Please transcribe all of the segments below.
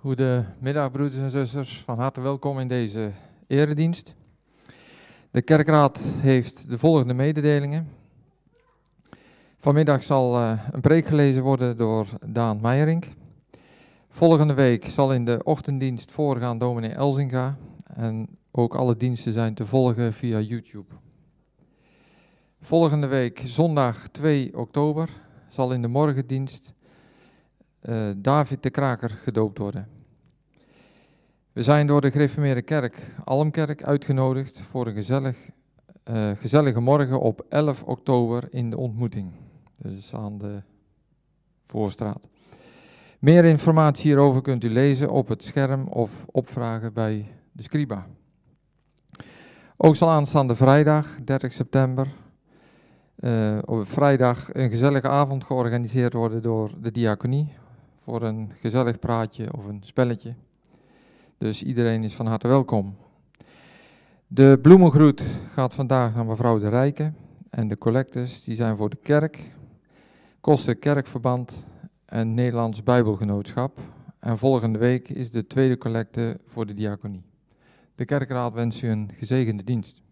Goedemiddag, broeders en zusters. Van harte welkom in deze eredienst. De kerkraad heeft de volgende mededelingen. Vanmiddag zal uh, een preek gelezen worden door Daan Meijerink. Volgende week zal in de ochtenddienst voorgaan dominee Elzinga. En ook alle diensten zijn te volgen via YouTube. Volgende week, zondag 2 oktober, zal in de morgendienst uh, David de Kraker gedoopt worden. We zijn door de gereformeerde kerk, Almkerk, uitgenodigd voor een gezellig, uh, gezellige morgen op 11 oktober in de ontmoeting. Dus aan de Voorstraat. Meer informatie hierover kunt u lezen op het scherm of opvragen bij de Scriba. Ook zal aanstaande vrijdag, 30 september, uh, op vrijdag een gezellige avond georganiseerd worden door de diaconie voor een gezellig praatje of een spelletje. Dus iedereen is van harte welkom. De bloemengroet gaat vandaag naar mevrouw de Rijken en de collectes die zijn voor de kerk, Kosten Kerkverband en Nederlands Bijbelgenootschap. En volgende week is de tweede collecte voor de diaconie. De kerkraad wens u een gezegende dienst.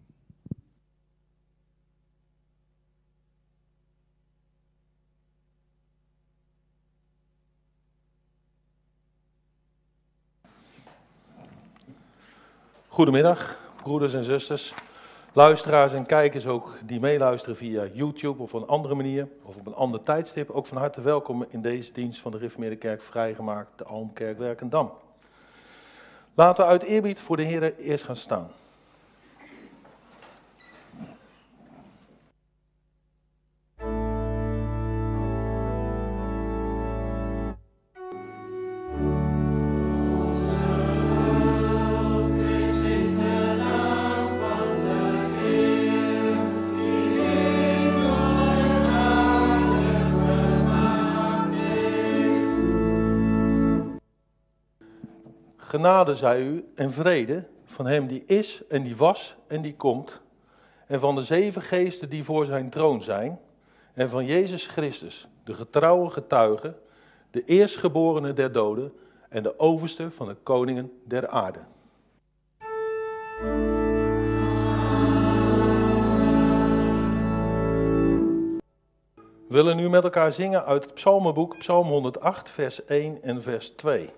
Goedemiddag, broeders en zusters, luisteraars en kijkers ook die meeluisteren via YouTube of op een andere manier of op een ander tijdstip. Ook van harte welkom in deze dienst van de Reformeerde Kerk vrijgemaakt, de Almkerk Werkendam. Laten we uit eerbied voor de Heer eerst gaan staan. Genade zij u en vrede van hem die is en die was en die komt, en van de zeven geesten die voor zijn troon zijn, en van Jezus Christus, de getrouwe getuige, de eerstgeborene der doden en de overste van de koningen der aarde. We willen nu met elkaar zingen uit het Psalmenboek, Psalm 108, vers 1 en vers 2.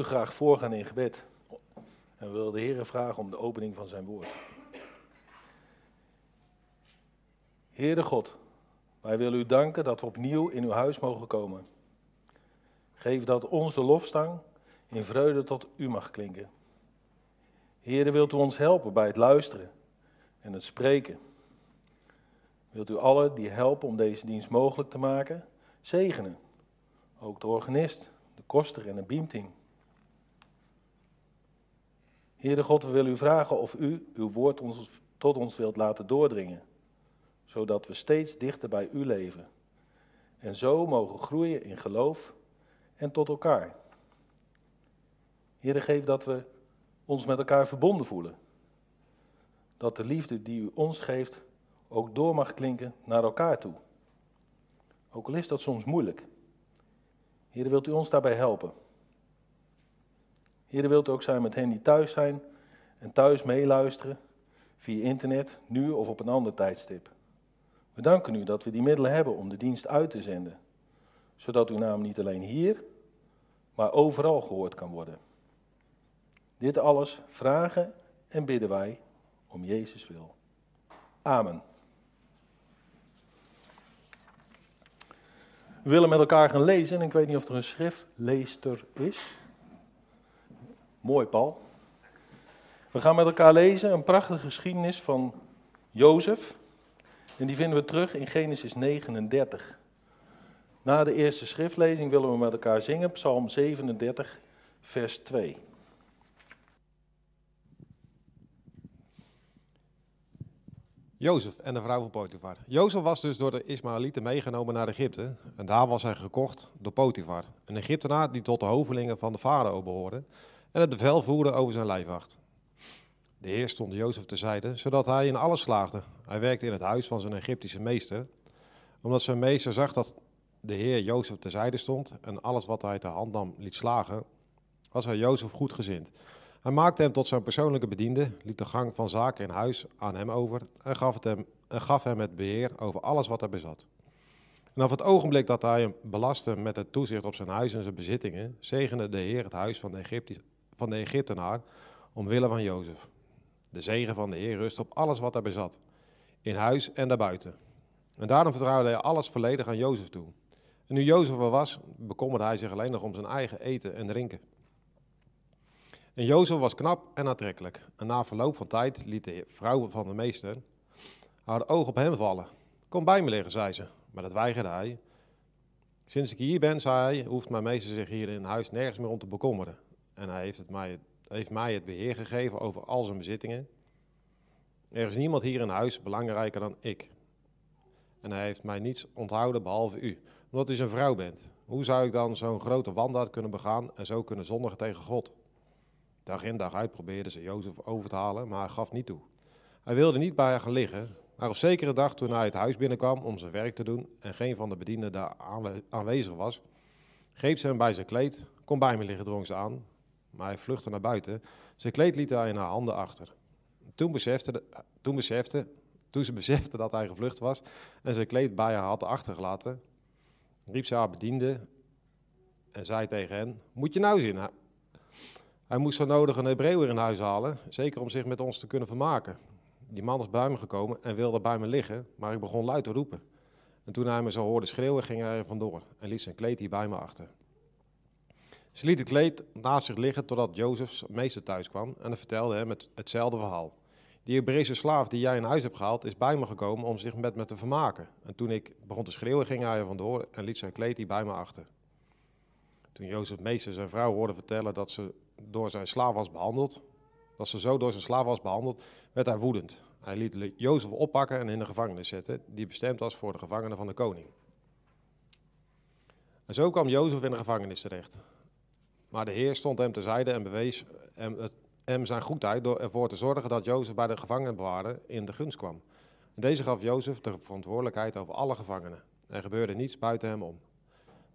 U graag voorgaan in gebed. En willen de Heer vragen om de opening van zijn woord. Heere God, wij willen u danken dat we opnieuw in uw huis mogen komen. Geef dat onze lofstang in vreugde tot u mag klinken. Heere, wilt u ons helpen bij het luisteren en het spreken? Wilt u allen die helpen om deze dienst mogelijk te maken, zegenen? Ook de organist, de koster en de beamteam. Heere God, we willen u vragen of u uw woord tot ons wilt laten doordringen, zodat we steeds dichter bij u leven en zo mogen groeien in geloof en tot elkaar. Heere, geef dat we ons met elkaar verbonden voelen. Dat de liefde die u ons geeft ook door mag klinken naar elkaar toe. Ook al is dat soms moeilijk. Heer, wilt u ons daarbij helpen? Heer, wilt ook zijn met hen die thuis zijn en thuis meeluisteren via internet, nu of op een ander tijdstip. We danken u dat we die middelen hebben om de dienst uit te zenden, zodat uw naam niet alleen hier, maar overal gehoord kan worden. Dit alles vragen en bidden wij om Jezus wil. Amen. We willen met elkaar gaan lezen en ik weet niet of er een schriftleester is. Mooi, Paul. We gaan met elkaar lezen een prachtige geschiedenis van Jozef. En die vinden we terug in Genesis 39. Na de eerste schriftlezing willen we met elkaar zingen, Psalm 37, vers 2. Jozef en de vrouw van Potifar. Jozef was dus door de Ismaëlieten meegenomen naar Egypte. En daar was hij gekocht door Potifar, een Egyptenaar die tot de hovelingen van de farao behoorde en het bevel voerde over zijn lijfwacht. De Heer stond Jozef terzijde, zodat hij in alles slaagde. Hij werkte in het huis van zijn Egyptische meester. Omdat zijn meester zag dat de Heer Jozef terzijde stond en alles wat hij ter hand nam liet slagen, was hij Jozef goed gezind. Hij maakte hem tot zijn persoonlijke bediende, liet de gang van zaken in huis aan hem over en gaf, het hem, en gaf hem het beheer over alles wat hij bezat. En op het ogenblik dat hij hem belastte met het toezicht op zijn huis en zijn bezittingen, zegende de Heer het huis van de, Egypti van de Egyptenaar omwille van Jozef. De zegen van de Heer rust op alles wat hij bezat, in huis en daarbuiten. En daarom vertrouwde hij alles volledig aan Jozef toe. En nu Jozef er was, bekommerde hij zich alleen nog om zijn eigen eten en drinken. En Jozef was knap en aantrekkelijk. En na verloop van tijd liet de vrouw van de meester haar oog op hem vallen. Kom bij me liggen, zei ze, maar dat weigerde hij. Sinds ik hier ben, zei hij, hoeft mijn meester zich hier in huis nergens meer om te bekommeren. En hij heeft, mij, heeft mij het beheer gegeven over al zijn bezittingen. Er is niemand hier in huis belangrijker dan ik. En hij heeft mij niets onthouden behalve u, omdat u zijn vrouw bent. Hoe zou ik dan zo'n grote wandaad kunnen begaan en zo kunnen zondigen tegen God? Dag in dag uit probeerde ze Jozef over te halen, maar hij gaf niet toe. Hij wilde niet bij haar gaan liggen, maar op zekere dag toen hij het huis binnenkwam om zijn werk te doen en geen van de bedienden daar aanwezig was, greep ze hem bij zijn kleed, kom bij me liggen, drong ze aan, maar hij vluchtte naar buiten. Zijn kleed liet hij in haar handen achter. Toen, besefte, toen, besefte, toen ze besefte dat hij gevlucht was en zijn kleed bij haar had achtergelaten, riep ze haar bediende en zei tegen hen, moet je nou zien, hij moest zo nodig een Hebreeuwer in huis halen, zeker om zich met ons te kunnen vermaken. Die man is bij me gekomen en wilde bij me liggen, maar ik begon luid te roepen. En toen hij me zo hoorde schreeuwen, ging hij er vandoor en liet zijn kleed hier bij me achter. Ze liet het kleed naast zich liggen totdat Jozefs meester thuis kwam en vertelde hem het, hetzelfde verhaal. Die Hebreeuwse slaaf die jij in huis hebt gehaald, is bij me gekomen om zich met me te vermaken. En toen ik begon te schreeuwen, ging hij er vandoor en liet zijn kleed hier bij me achter. Toen Jozef meester zijn vrouw hoorde vertellen dat ze door zijn slaaf was behandeld, dat ze zo door zijn slaaf was behandeld, werd hij woedend. Hij liet Jozef oppakken en in de gevangenis zetten, die bestemd was voor de gevangenen van de koning. En zo kwam Jozef in de gevangenis terecht. Maar de Heer stond hem terzijde en bewees hem, hem zijn goedheid door ervoor te zorgen dat Jozef bij de gevangenbewaarder in de gunst kwam. En deze gaf Jozef de verantwoordelijkheid over alle gevangenen. Er gebeurde niets buiten hem om.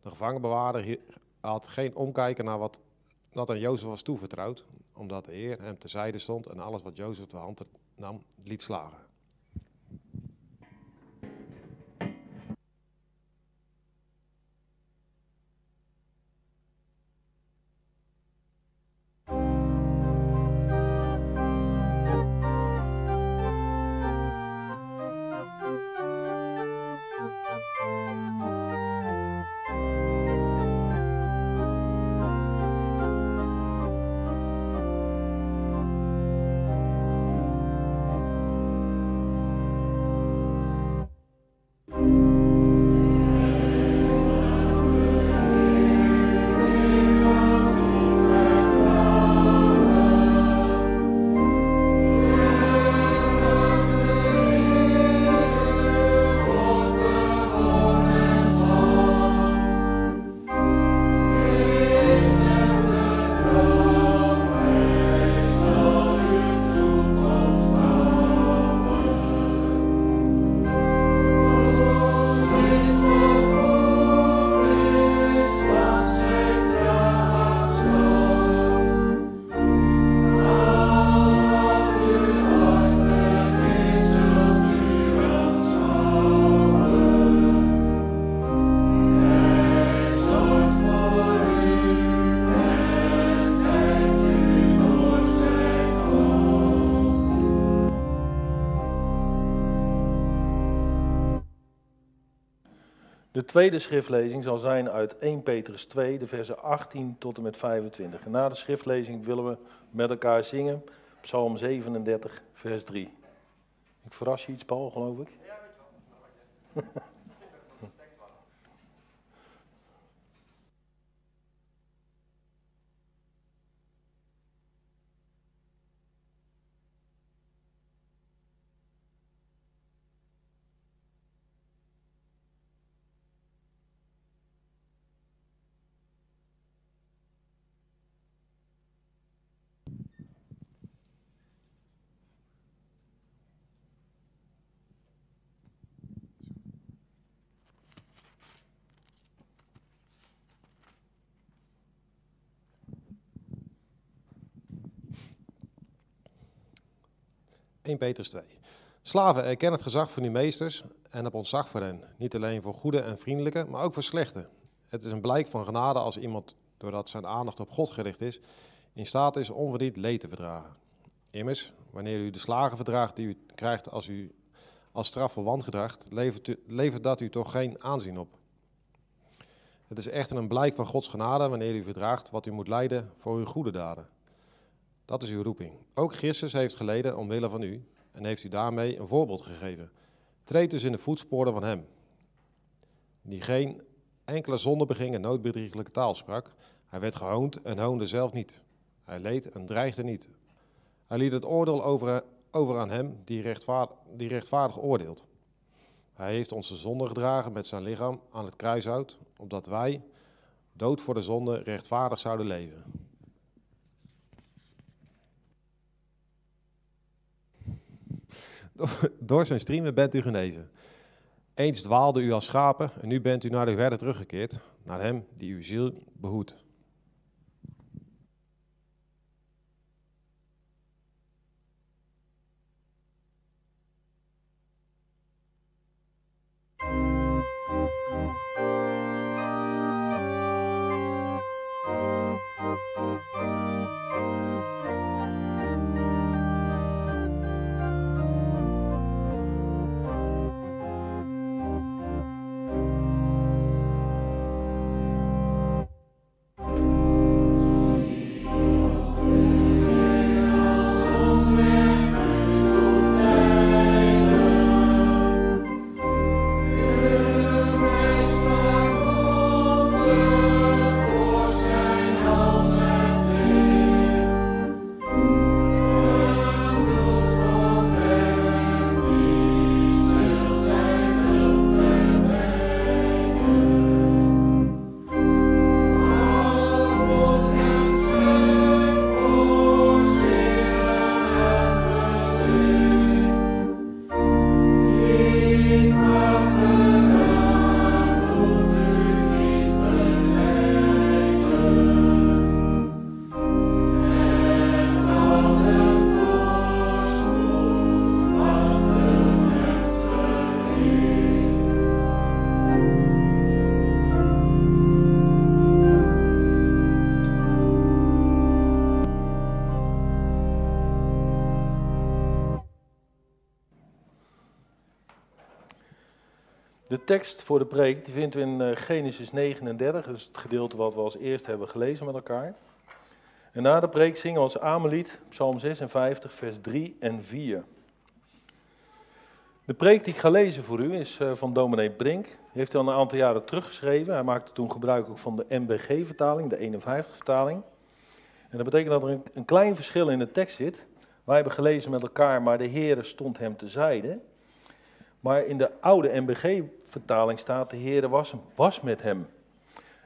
De gevangenbewaarder had geen omkijken naar wat dat aan Jozef was toevertrouwd, omdat de Heer hem terzijde stond en alles wat Jozef de hand nam, liet slagen. Tweede schriftlezing zal zijn uit 1 Petrus 2, de versen 18 tot en met 25. En na de schriftlezing willen we met elkaar zingen Psalm 37, vers 3. Ik verras je iets, Paul, geloof ik? Ja, 1 Petrus 2. Slaven, erken het gezag van uw meesters en heb ontzag voor hen. Niet alleen voor goede en vriendelijke, maar ook voor slechte. Het is een blijk van genade als iemand, doordat zijn aandacht op God gericht is, in staat is onverdiend leed te verdragen. Immers, wanneer u de slagen verdraagt die u krijgt als u als straf voor wangedrag, levert, levert dat u toch geen aanzien op. Het is echter een blijk van Gods genade wanneer u verdraagt wat u moet lijden voor uw goede daden. Dat is uw roeping. Ook Christus heeft geleden omwille van u en heeft u daarmee een voorbeeld gegeven. Treed dus in de voetsporen van hem, die geen enkele zonde beging en noodbedriegelijke taal sprak. Hij werd gehoond en hoonde zelf niet. Hij leed en dreigde niet. Hij liet het oordeel over, aan hem die die rechtvaardig oordeelt. Hij heeft onze zonde gedragen met zijn lichaam aan het kruishout, opdat wij, dood voor de zonde, rechtvaardig zouden leven. Door zijn streamen bent u genezen. Eens dwaalde u als schapen en nu bent u naar de herde teruggekeerd, naar hem die uw ziel behoedt. Tekst voor de preek die vinden we in eh, Genesis 39, dus het gedeelte wat we als eerst hebben gelezen met elkaar. En na de preek zingen we als Amelied, Psalm 56, vers 3 en 4. De preek die ik ga lezen voor u is eh, van dominee Brink. Die heeft hij al een aantal jaren teruggeschreven. Hij maakte toen gebruik ook van de MBG-vertaling, de 51-vertaling. En dat betekent dat er een, een klein verschil in de tekst zit. Wij hebben gelezen met elkaar, maar de Heere stond hem te zijde. Maar in de oude MBG-vertaling staat, de Heer was, was met hem.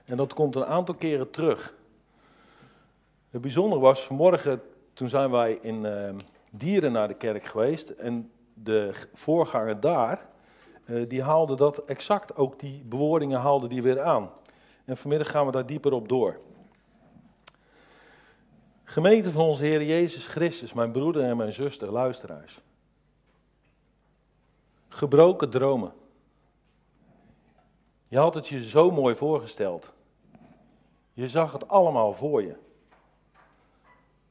En dat komt een aantal keren terug. Het bijzondere was, vanmorgen, toen zijn wij in uh, Dieren naar de kerk geweest. En de voorganger daar, uh, die haalde dat exact, ook die bewoordingen haalde die weer aan. En vanmiddag gaan we daar dieper op door. Gemeente van onze Heer Jezus Christus, mijn broeder en mijn zuster, luisteraars. Gebroken dromen. Je had het je zo mooi voorgesteld. Je zag het allemaal voor je.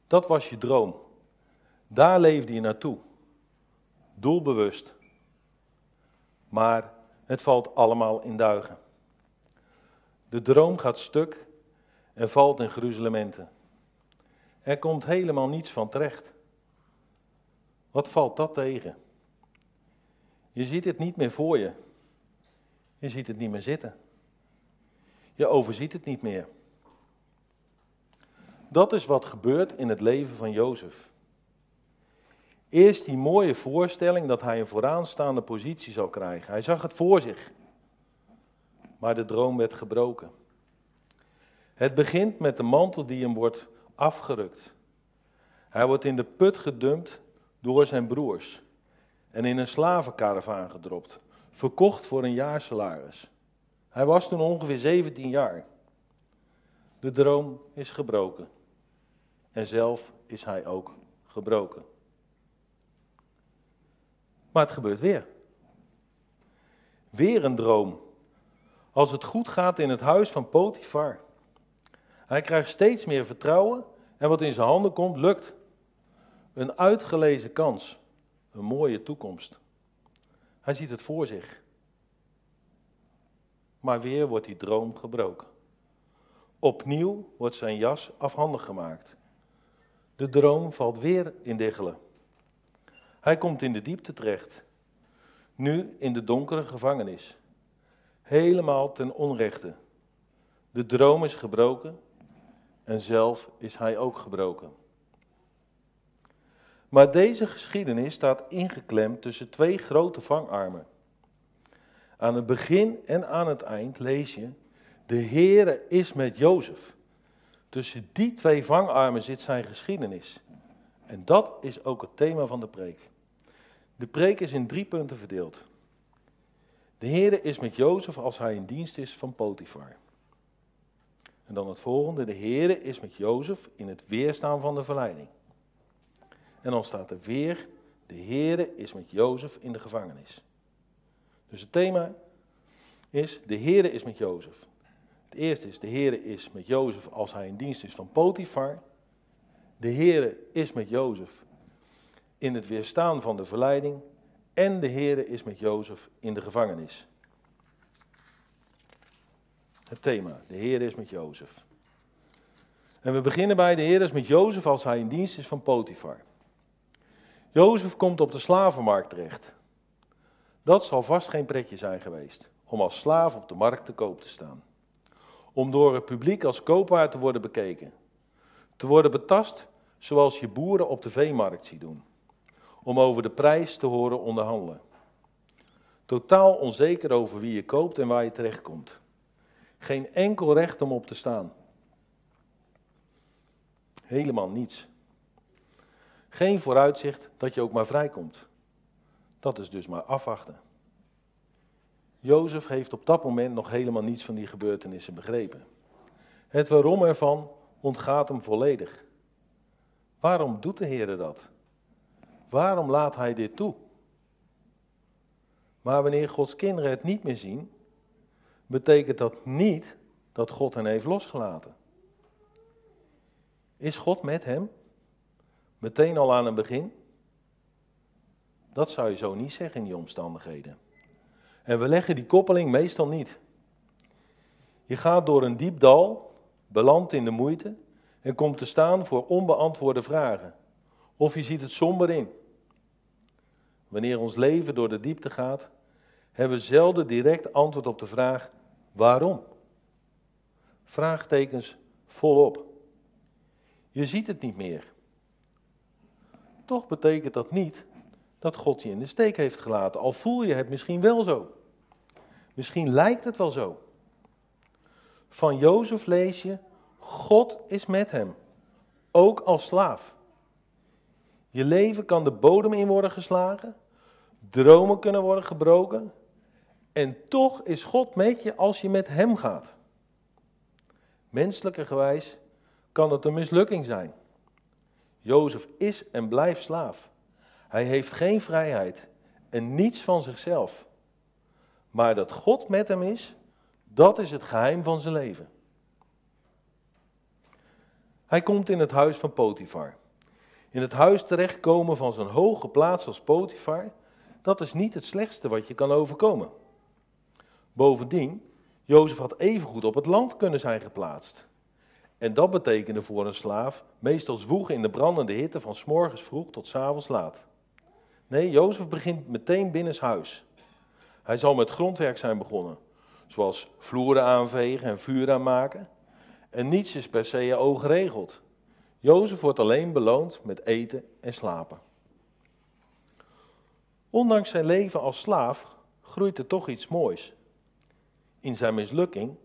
Dat was je droom. Daar leefde je naartoe. Doelbewust. Maar het valt allemaal in duigen. De droom gaat stuk en valt in gruzelementen. Er komt helemaal niets van terecht. Wat valt dat tegen? Je ziet het niet meer voor je. Je ziet het niet meer zitten. Je overziet het niet meer. Dat is wat gebeurt in het leven van Jozef. Eerst die mooie voorstelling dat hij een vooraanstaande positie zou krijgen. Hij zag het voor zich. Maar de droom werd gebroken. Het begint met de mantel die hem wordt afgerukt. Hij wordt in de put gedumpt door zijn broers en in een slavenkaravaan gedropt, verkocht voor een jaarsalaris. Hij was toen ongeveer 17 jaar. De droom is gebroken en zelf is hij ook gebroken. Maar het gebeurt weer. Weer een droom. Als het goed gaat in het huis van Potifar. Hij krijgt steeds meer vertrouwen en wat in zijn handen komt, lukt. Een uitgelezen kans, een mooie toekomst. Hij ziet het voor zich. Maar weer wordt die droom gebroken. Opnieuw wordt zijn jas afhandig gemaakt. De droom valt weer in diggelen. Hij komt in de diepte terecht. Nu in de donkere gevangenis. Helemaal ten onrechte. De droom is gebroken en zelf is hij ook gebroken. Maar deze geschiedenis staat ingeklemd tussen twee grote vangarmen. Aan het begin en aan het eind lees je, de Heere is met Jozef. Tussen die twee vangarmen zit zijn geschiedenis. En dat is ook het thema van de preek. De preek is in drie punten verdeeld. De Heere is met Jozef als hij in dienst is van Potifar. En dan het volgende, de Heere is met Jozef in het weerstaan van de verleiding. En dan staat er weer, de Heere is met Jozef in de gevangenis. Dus het thema is, de Heere is met Jozef. Het eerste is, de Heere is met Jozef als hij in dienst is van Potifar. De Heere is met Jozef in het weerstaan van de verleiding. En de Heere is met Jozef in de gevangenis. Het thema, de Heer is met Jozef. En we beginnen bij de Heer is met Jozef als hij in dienst is van Potifar. Jozef komt op de slavenmarkt terecht. Dat zal vast geen pretje zijn geweest, om als slaaf op de markt te koop te staan. Om door het publiek als koopwaar te worden bekeken. Te worden betast zoals je boeren op de veemarkt ziet doen. Om over de prijs te horen onderhandelen. Totaal onzeker over wie je koopt en waar je terechtkomt. Geen enkel recht om op te staan. Helemaal niets. Geen vooruitzicht dat je ook maar vrijkomt. Dat is dus maar afwachten. Jozef heeft op dat moment nog helemaal niets van die gebeurtenissen begrepen. Het waarom ervan ontgaat hem volledig. Waarom doet de Heer dat? Waarom laat Hij dit toe? Maar wanneer Gods kinderen het niet meer zien, betekent dat niet dat God hen heeft losgelaten. Is God met hem? Meteen al aan het begin? Dat zou je zo niet zeggen in die omstandigheden. En we leggen die koppeling meestal niet. Je gaat door een diep dal, belandt in de moeite en komt te staan voor onbeantwoorde vragen. Of je ziet het somber in. Wanneer ons leven door de diepte gaat, hebben we zelden direct antwoord op de vraag: waarom? Vraagtekens volop. Je ziet het niet meer. Toch betekent dat niet dat God je in de steek heeft gelaten, al voel je het misschien wel zo. Misschien lijkt het wel zo. Van Jozef lees je, God is met hem, ook als slaaf. Je leven kan de bodem in worden geslagen, dromen kunnen worden gebroken, en toch is God met je als je met hem gaat. Menselijke gewijs kan het een mislukking zijn. Jozef is en blijft slaaf. Hij heeft geen vrijheid en niets van zichzelf. Maar dat God met hem is, dat is het geheim van zijn leven. Hij komt in het huis van Potifar. In het huis terechtkomen van zo'n hoge plaats als Potifar, dat is niet het slechtste wat je kan overkomen. Bovendien, Jozef had evengoed op het land kunnen zijn geplaatst. En dat betekende voor een slaaf meestal zwoegen in de brandende hitte van s morgens vroeg tot s avonds laat. Nee, Jozef begint meteen binnenshuis. Hij zal met grondwerk zijn begonnen, zoals vloeren aanvegen en vuur aanmaken. En niets is per se oog geregeld. Jozef wordt alleen beloond met eten en slapen. Ondanks zijn leven als slaaf groeit er toch iets moois. In zijn mislukking,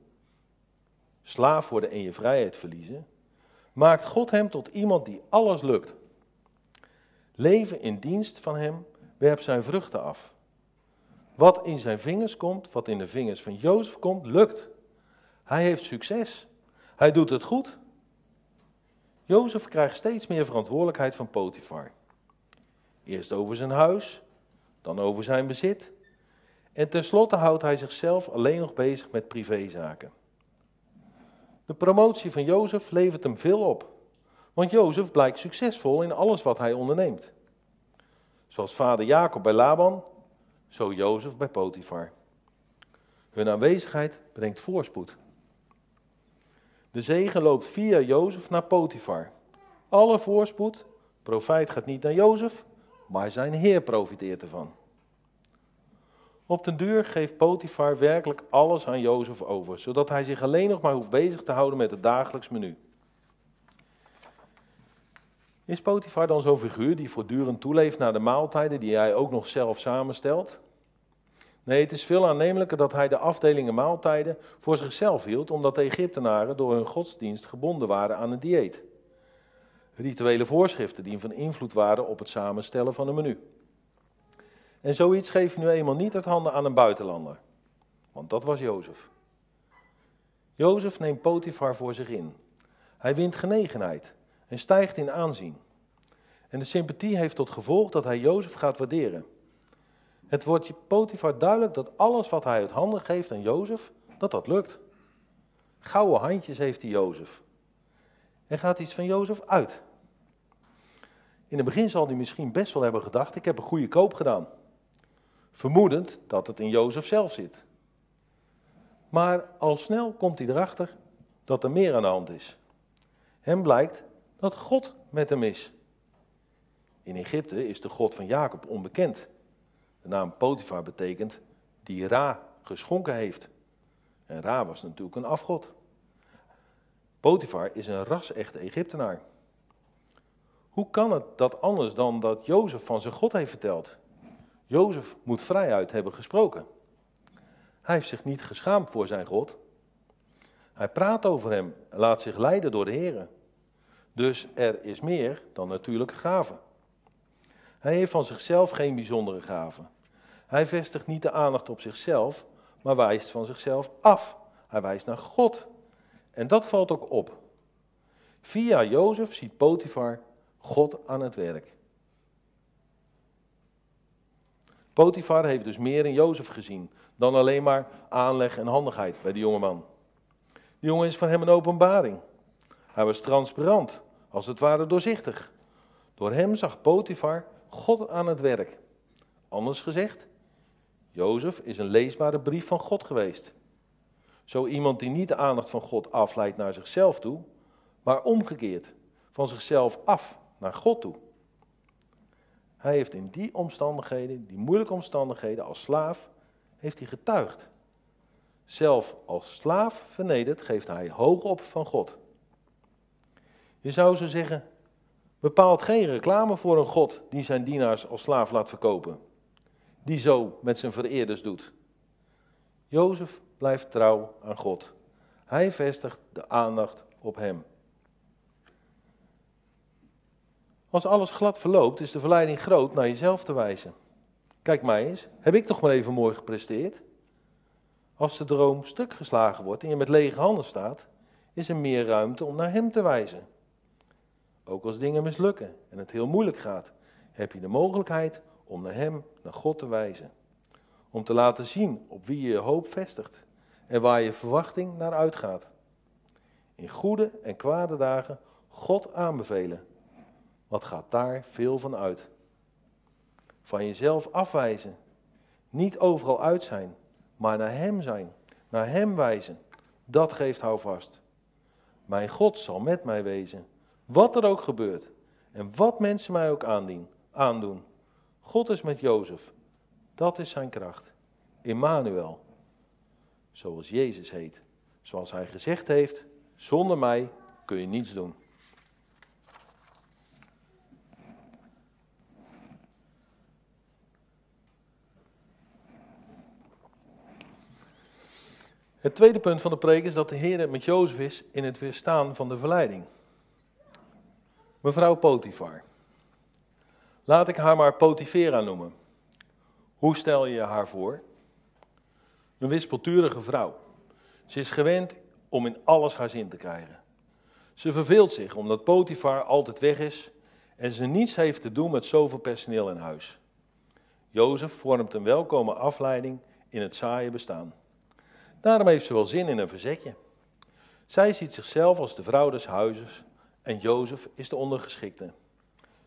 slaaf worden en je vrijheid verliezen, maakt God hem tot iemand die alles lukt. Leven in dienst van hem werpt zijn vruchten af. Wat in zijn vingers komt, wat in de vingers van Jozef komt, lukt. Hij heeft succes. Hij doet het goed. Jozef krijgt steeds meer verantwoordelijkheid van Potifar. Eerst over zijn huis, dan over zijn bezit. En tenslotte houdt hij zichzelf alleen nog bezig met privézaken. De promotie van Jozef levert hem veel op. Want Jozef blijkt succesvol in alles wat hij onderneemt. Zoals vader Jacob bij Laban, zo Jozef bij Potifar. Hun aanwezigheid brengt voorspoed. De zegen loopt via Jozef naar Potifar. Alle voorspoed, profijt gaat niet naar Jozef, maar zijn heer profiteert ervan. Op den duur geeft Potifar werkelijk alles aan Jozef over, zodat hij zich alleen nog maar hoeft bezig te houden met het dagelijks menu. Is Potifar dan zo'n figuur die voortdurend toeleeft naar de maaltijden die hij ook nog zelf samenstelt? Nee, het is veel aannemelijker dat hij de afdelingen maaltijden voor zichzelf hield, omdat de Egyptenaren door hun godsdienst gebonden waren aan een dieet. Rituele voorschriften die van invloed waren op het samenstellen van een menu. En zoiets geef je nu eenmaal niet uit handen aan een buitenlander, want dat was Jozef. Jozef neemt Potifar voor zich in. Hij wint genegenheid en stijgt in aanzien. En de sympathie heeft tot gevolg dat hij Jozef gaat waarderen. Het wordt Potifar duidelijk dat alles wat hij uit handen geeft aan Jozef, dat dat lukt. Gouden handjes heeft hij Jozef. Er gaat iets van Jozef uit. In het begin zal hij misschien best wel hebben gedacht, ik heb een goede koop gedaan. Vermoedend dat het in Jozef zelf zit. Maar al snel komt hij erachter dat er meer aan de hand is. Hem blijkt dat God met hem is. In Egypte is de God van Jacob onbekend. De naam Potifar betekent die Ra geschonken heeft. En Ra was natuurlijk een afgod. Potifar is een ras-echte Egyptenaar. Hoe kan het dat anders dan dat Jozef van zijn God heeft verteld? Jozef moet vrijuit hebben gesproken. Hij heeft zich niet geschaamd voor zijn God. Hij praat over hem laat zich leiden door de Heer. Dus er is meer dan natuurlijke gaven. Hij heeft van zichzelf geen bijzondere gaven. Hij vestigt niet de aandacht op zichzelf, maar wijst van zichzelf af. Hij wijst naar God. En dat valt ook op. Via Jozef ziet Potifar God aan het werk. Potifar heeft dus meer in Jozef gezien dan alleen maar aanleg en handigheid bij de jongeman. De jongen is voor hem een openbaring. Hij was transparant, als het ware doorzichtig. Door hem zag Potifar God aan het werk. Anders gezegd, Jozef is een leesbare brief van God geweest. Zo iemand die niet de aandacht van God afleidt naar zichzelf toe, maar omgekeerd, van zichzelf af naar God toe. Hij heeft in die omstandigheden, die moeilijke omstandigheden als slaaf, heeft hij getuigd. Zelf als slaaf vernederd geeft hij hoog op van God. Je zou zo zeggen, bepaalt geen reclame voor een God die zijn dienaars als slaaf laat verkopen. Die zo met zijn vereerders doet. Jozef blijft trouw aan God. Hij vestigt de aandacht op hem. Als alles glad verloopt, is de verleiding groot naar jezelf te wijzen. Kijk mij eens, heb ik toch maar even mooi gepresteerd? Als de droom stuk geslagen wordt en je met lege handen staat, is er meer ruimte om naar hem te wijzen. Ook als dingen mislukken en het heel moeilijk gaat, heb je de mogelijkheid om naar hem, naar God te wijzen. Om te laten zien op wie je je hoop vestigt en waar je verwachting naar uitgaat. In goede en kwade dagen God aanbevelen wat gaat daar veel van uit? Van jezelf afwijzen. Niet overal uit zijn, maar naar Hem zijn. naar Hem wijzen. Dat geeft houvast. Mijn God zal met mij wezen, wat er ook gebeurt en wat mensen mij ook aandoen. God is met Jozef, dat is zijn kracht. Immanuel, zoals Jezus heet. Zoals hij gezegd heeft, zonder mij kun je niets doen. Het tweede punt van de preek is dat de Heer met Jozef is in het weerstaan van de verleiding. Mevrouw Potifar. Laat ik haar maar Potifera noemen. Hoe stel je haar voor? Een wispelturige vrouw. Ze is gewend om in alles haar zin te krijgen. Ze verveelt zich omdat Potifar altijd weg is en ze niets heeft te doen met zoveel personeel in huis. Jozef vormt een welkome afleiding in het saaie bestaan. Daarom heeft ze wel zin in een verzetje. Zij ziet zichzelf als de vrouw des huizes en Jozef is de ondergeschikte.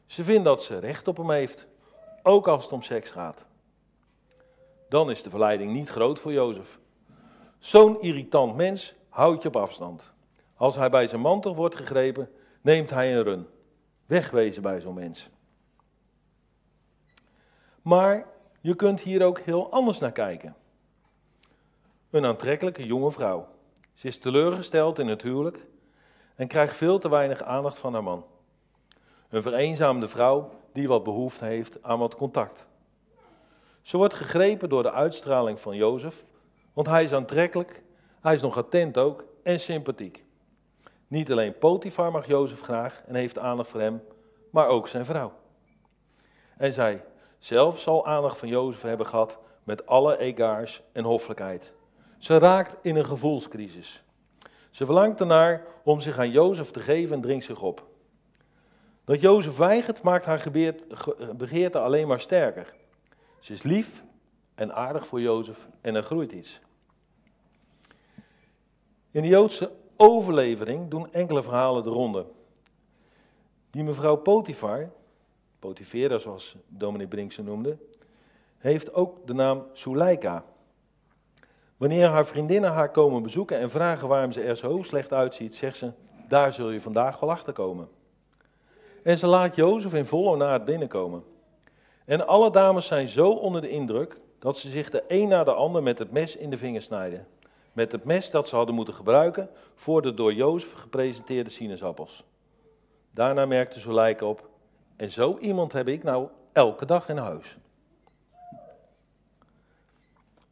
Ze vindt dat ze recht op hem heeft, ook als het om seks gaat. Dan is de verleiding niet groot voor Jozef. Zo'n irritant mens houdt je op afstand. Als hij bij zijn mantel wordt gegrepen, neemt hij een run. Wegwezen bij zo'n mens. Maar je kunt hier ook heel anders naar kijken. Een aantrekkelijke jonge vrouw. Ze is teleurgesteld in het huwelijk en krijgt veel te weinig aandacht van haar man. Een vereenzaamde vrouw die wat behoefte heeft aan wat contact. Ze wordt gegrepen door de uitstraling van Jozef, want hij is aantrekkelijk, hij is nog attent ook en sympathiek. Niet alleen Potifar mag Jozef graag en heeft aandacht voor hem, maar ook zijn vrouw. En zij zelf zal aandacht van Jozef hebben gehad met alle egaars en hoffelijkheid. Ze raakt in een gevoelscrisis. Ze verlangt ernaar om zich aan Jozef te geven en dringt zich op. Dat Jozef weigert maakt haar begeerte alleen maar sterker. Ze is lief en aardig voor Jozef en er groeit iets. In de Joodse overlevering doen enkele verhalen de ronde. Die mevrouw Potifar, Potifera zoals dominee Brink ze noemde, heeft ook de naam Suleika. Wanneer haar vriendinnen haar komen bezoeken en vragen waarom ze er zo slecht uitziet, zegt ze, daar zul je vandaag wel achter komen. En ze laat Jozef in volle het binnenkomen. En alle dames zijn zo onder de indruk dat ze zich de een na de ander met het mes in de vingers snijden. Met het mes dat ze hadden moeten gebruiken voor de door Jozef gepresenteerde sinaasappels. Daarna merkte Zuleika op, en zo iemand heb ik nou elke dag in huis.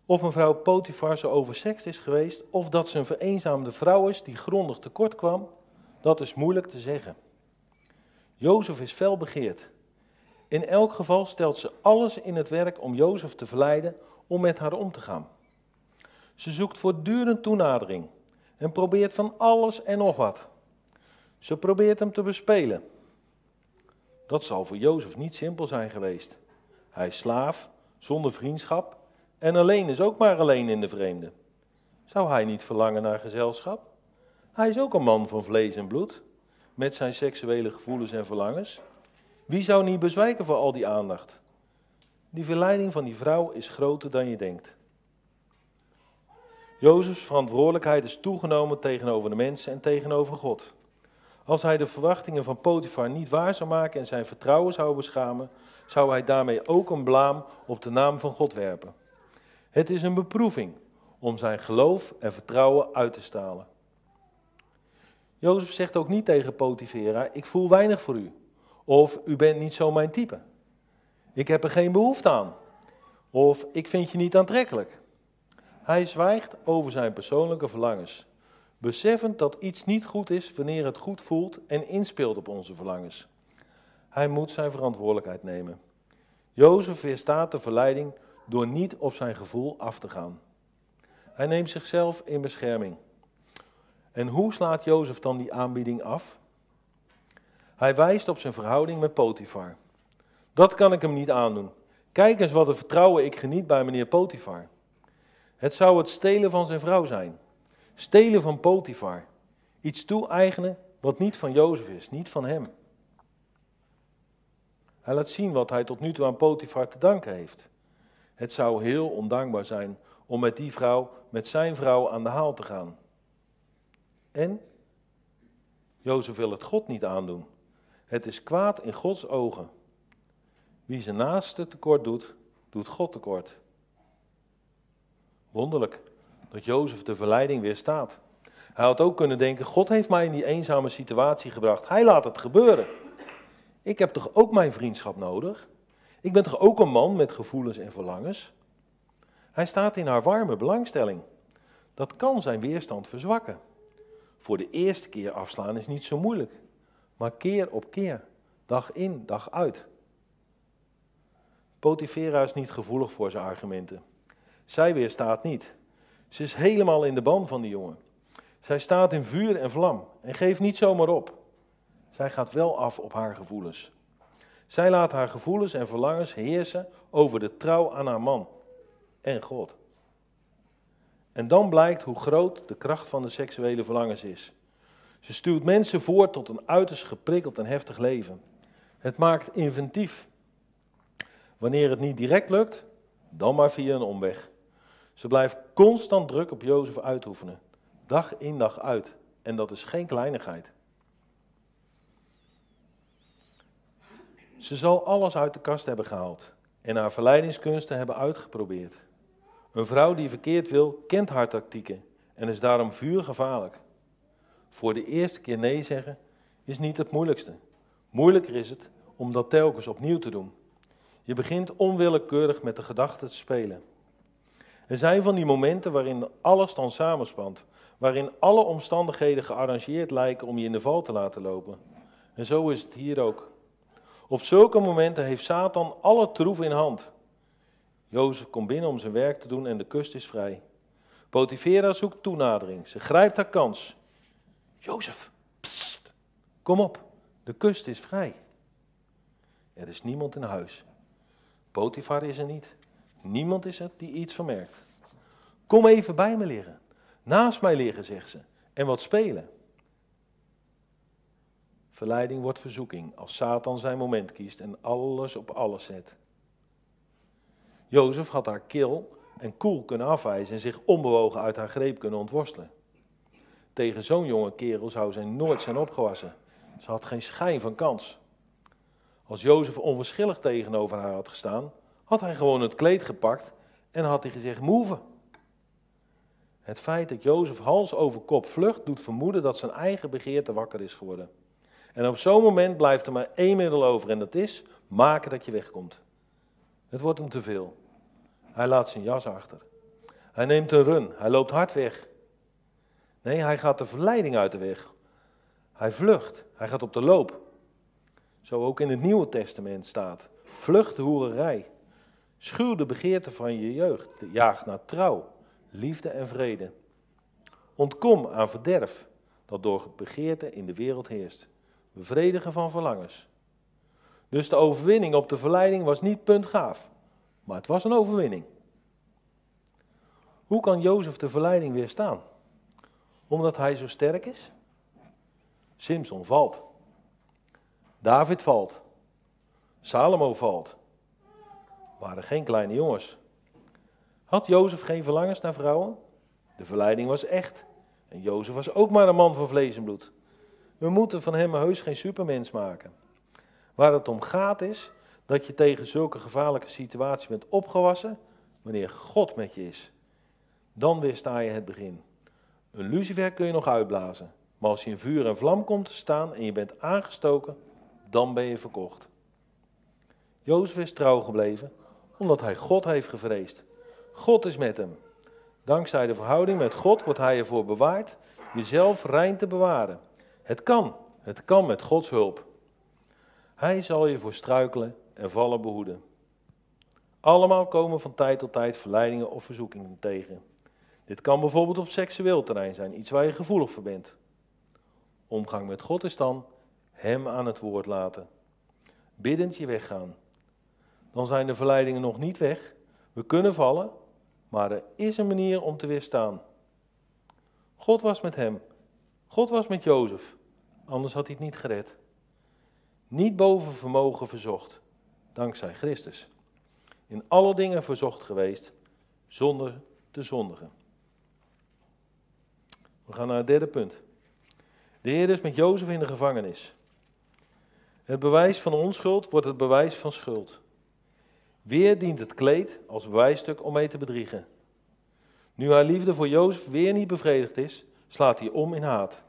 Of mevrouw Potifar zo oversext is geweest, of dat ze een vereenzaamde vrouw is die grondig tekort kwam, dat is moeilijk te zeggen. Jozef is fel begeerd. In elk geval stelt ze alles in het werk om Jozef te verleiden om met haar om te gaan. Ze zoekt voortdurend toenadering en probeert van alles en nog wat. Ze probeert hem te bespelen. Dat zal voor Jozef niet simpel zijn geweest. Hij is slaaf, zonder vriendschap en alleen is ook maar alleen in de vreemde. Zou hij niet verlangen naar gezelschap? Hij is ook een man van vlees en bloed, met zijn seksuele gevoelens en verlangens. Wie zou niet bezwijken voor al die aandacht? Die verleiding van die vrouw is groter dan je denkt. Jozefs verantwoordelijkheid is toegenomen tegenover de mensen en tegenover God. Als hij de verwachtingen van Potifar niet waar zou maken en zijn vertrouwen zou beschamen, zou hij daarmee ook een blaam op de naam van God werpen. Het is een beproeving om zijn geloof en vertrouwen uit te stalen. Jozef zegt ook niet tegen Potifera, ik voel weinig voor u. Of u bent niet zo mijn type. Ik heb er geen behoefte aan. Of ik vind je niet aantrekkelijk. Hij zwijgt over zijn persoonlijke verlangens, beseffend dat iets niet goed is wanneer het goed voelt en inspeelt op onze verlangens. Hij moet zijn verantwoordelijkheid nemen. Jozef weerstaat de verleiding door niet op zijn gevoel af te gaan. Hij neemt zichzelf in bescherming. En hoe slaat Jozef dan die aanbieding af? Hij wijst op zijn verhouding met Potifar. Dat kan ik hem niet aandoen. Kijk eens wat een vertrouwen ik geniet bij meneer Potifar. Het zou het stelen van zijn vrouw zijn. Stelen van Potifar. Iets toe-eigenen wat niet van Jozef is, niet van hem. Hij laat zien wat hij tot nu toe aan Potifar te danken heeft. Het zou heel ondankbaar zijn om met die vrouw, met zijn vrouw aan de haal te gaan. En Jozef wil het God niet aandoen. Het is kwaad in Gods ogen. Wie zijn naaste tekort doet, doet God tekort. Wonderlijk dat Jozef de verleiding weerstaat. Hij had ook kunnen denken, God heeft mij in die eenzame situatie gebracht. Hij laat het gebeuren. Ik heb toch ook mijn vriendschap nodig? Ik ben toch ook een man met gevoelens en verlangens? Hij staat in haar warme belangstelling. Dat kan zijn weerstand verzwakken. Voor de eerste keer afslaan is niet zo moeilijk, maar keer op keer, dag in, dag uit. Potifera is niet gevoelig voor zijn argumenten. Zij weerstaat niet. Ze is helemaal in de ban van die jongen. Zij staat in vuur en vlam en geeft niet zomaar op. Zij gaat wel af op haar gevoelens. Zij laat haar gevoelens en verlangens heersen over de trouw aan haar man en God. En dan blijkt hoe groot de kracht van de seksuele verlangens is. Ze stuurt mensen voort tot een uiterst geprikkeld en heftig leven. Het maakt inventief. Wanneer het niet direct lukt, dan maar via een omweg. Ze blijft constant druk op Jozef uitoefenen, dag in dag uit. En dat is geen kleinigheid. Ze zal alles uit de kast hebben gehaald en haar verleidingskunsten hebben uitgeprobeerd. Een vrouw die verkeerd wil, kent haar tactieken en is daarom vuurgevaarlijk. Voor de eerste keer nee zeggen is niet het moeilijkste. Moeilijker is het om dat telkens opnieuw te doen. Je begint onwillekeurig met de gedachte te spelen. Er zijn van die momenten waarin alles dan samenspant, waarin alle omstandigheden gearrangeerd lijken om je in de val te laten lopen. En zo is het hier ook. Op zulke momenten heeft Satan alle troef in hand. Jozef komt binnen om zijn werk te doen en de kust is vrij. Potifera zoekt toenadering. Ze grijpt haar kans. Jozef, kom op, de kust is vrij. Er is niemand in huis. Potifar is er niet. Niemand is er die iets vermerkt. Kom even bij me liggen. Naast mij liggen, zegt ze. En wat spelen. Verleiding wordt verzoeking als Satan zijn moment kiest en alles op alles zet. Jozef had haar kil en koel kunnen afwijzen en zich onbewogen uit haar greep kunnen ontworstelen. Tegen zo'n jonge kerel zou zij nooit zijn opgewassen. Ze had geen schijn van kans. Als Jozef onverschillig tegenover haar had gestaan, had hij gewoon het kleed gepakt en had hij gezegd: Move. Het feit dat Jozef hals over kop vlucht, doet vermoeden dat zijn eigen begeerte wakker is geworden. En op zo'n moment blijft er maar één middel over en dat is maken dat je wegkomt. Het wordt hem te veel. Hij laat zijn jas achter. Hij neemt een run. Hij loopt hard weg. Nee, hij gaat de verleiding uit de weg. Hij vlucht. Hij gaat op de loop. Zo ook in het Nieuwe Testament staat. Vlucht de hoererij. Schuw de begeerte van je jeugd. Jaag naar trouw, liefde en vrede. Ontkom aan verderf dat door begeerte in de wereld heerst. Bevredigen van verlangens. Dus de overwinning op de verleiding was niet puntgaaf, maar het was een overwinning. Hoe kan Jozef de verleiding weerstaan? Omdat hij zo sterk is? Simson valt. David valt. Salomo valt. Waren geen kleine jongens. Had Jozef geen verlangens naar vrouwen? De verleiding was echt. En Jozef was ook maar een man van vlees en bloed. We moeten van hem heus geen supermens maken. Waar het om gaat is dat je tegen zulke gevaarlijke situaties bent opgewassen wanneer God met je is. Dan weersta je het begin. Een lucifer kun je nog uitblazen, maar als je in vuur en vlam komt te staan en je bent aangestoken, dan ben je verkocht. Jozef is trouw gebleven omdat hij God heeft gevreesd. God is met hem. Dankzij de verhouding met God wordt hij ervoor bewaard jezelf rein te bewaren. Het kan, het kan met Gods hulp. Hij zal je voor struikelen en vallen behoeden. Allemaal komen van tijd tot tijd verleidingen of verzoekingen tegen. Dit kan bijvoorbeeld op seksueel terrein zijn, iets waar je gevoelig voor bent. Omgang met God is dan Hem aan het woord laten. Biddend je weggaan. Dan zijn de verleidingen nog niet weg. We kunnen vallen, maar er is een manier om te weerstaan. God was met hem. God was met Jozef. Anders had hij het niet gered. Niet boven vermogen verzocht, dankzij Christus. In alle dingen verzocht geweest, zonder te zondigen. We gaan naar het derde punt. De Heer is met Jozef in de gevangenis. Het bewijs van onschuld wordt het bewijs van schuld. Weer dient het kleed als bewijsstuk om mee te bedriegen. Nu haar liefde voor Jozef weer niet bevredigd is, slaat hij om in haat.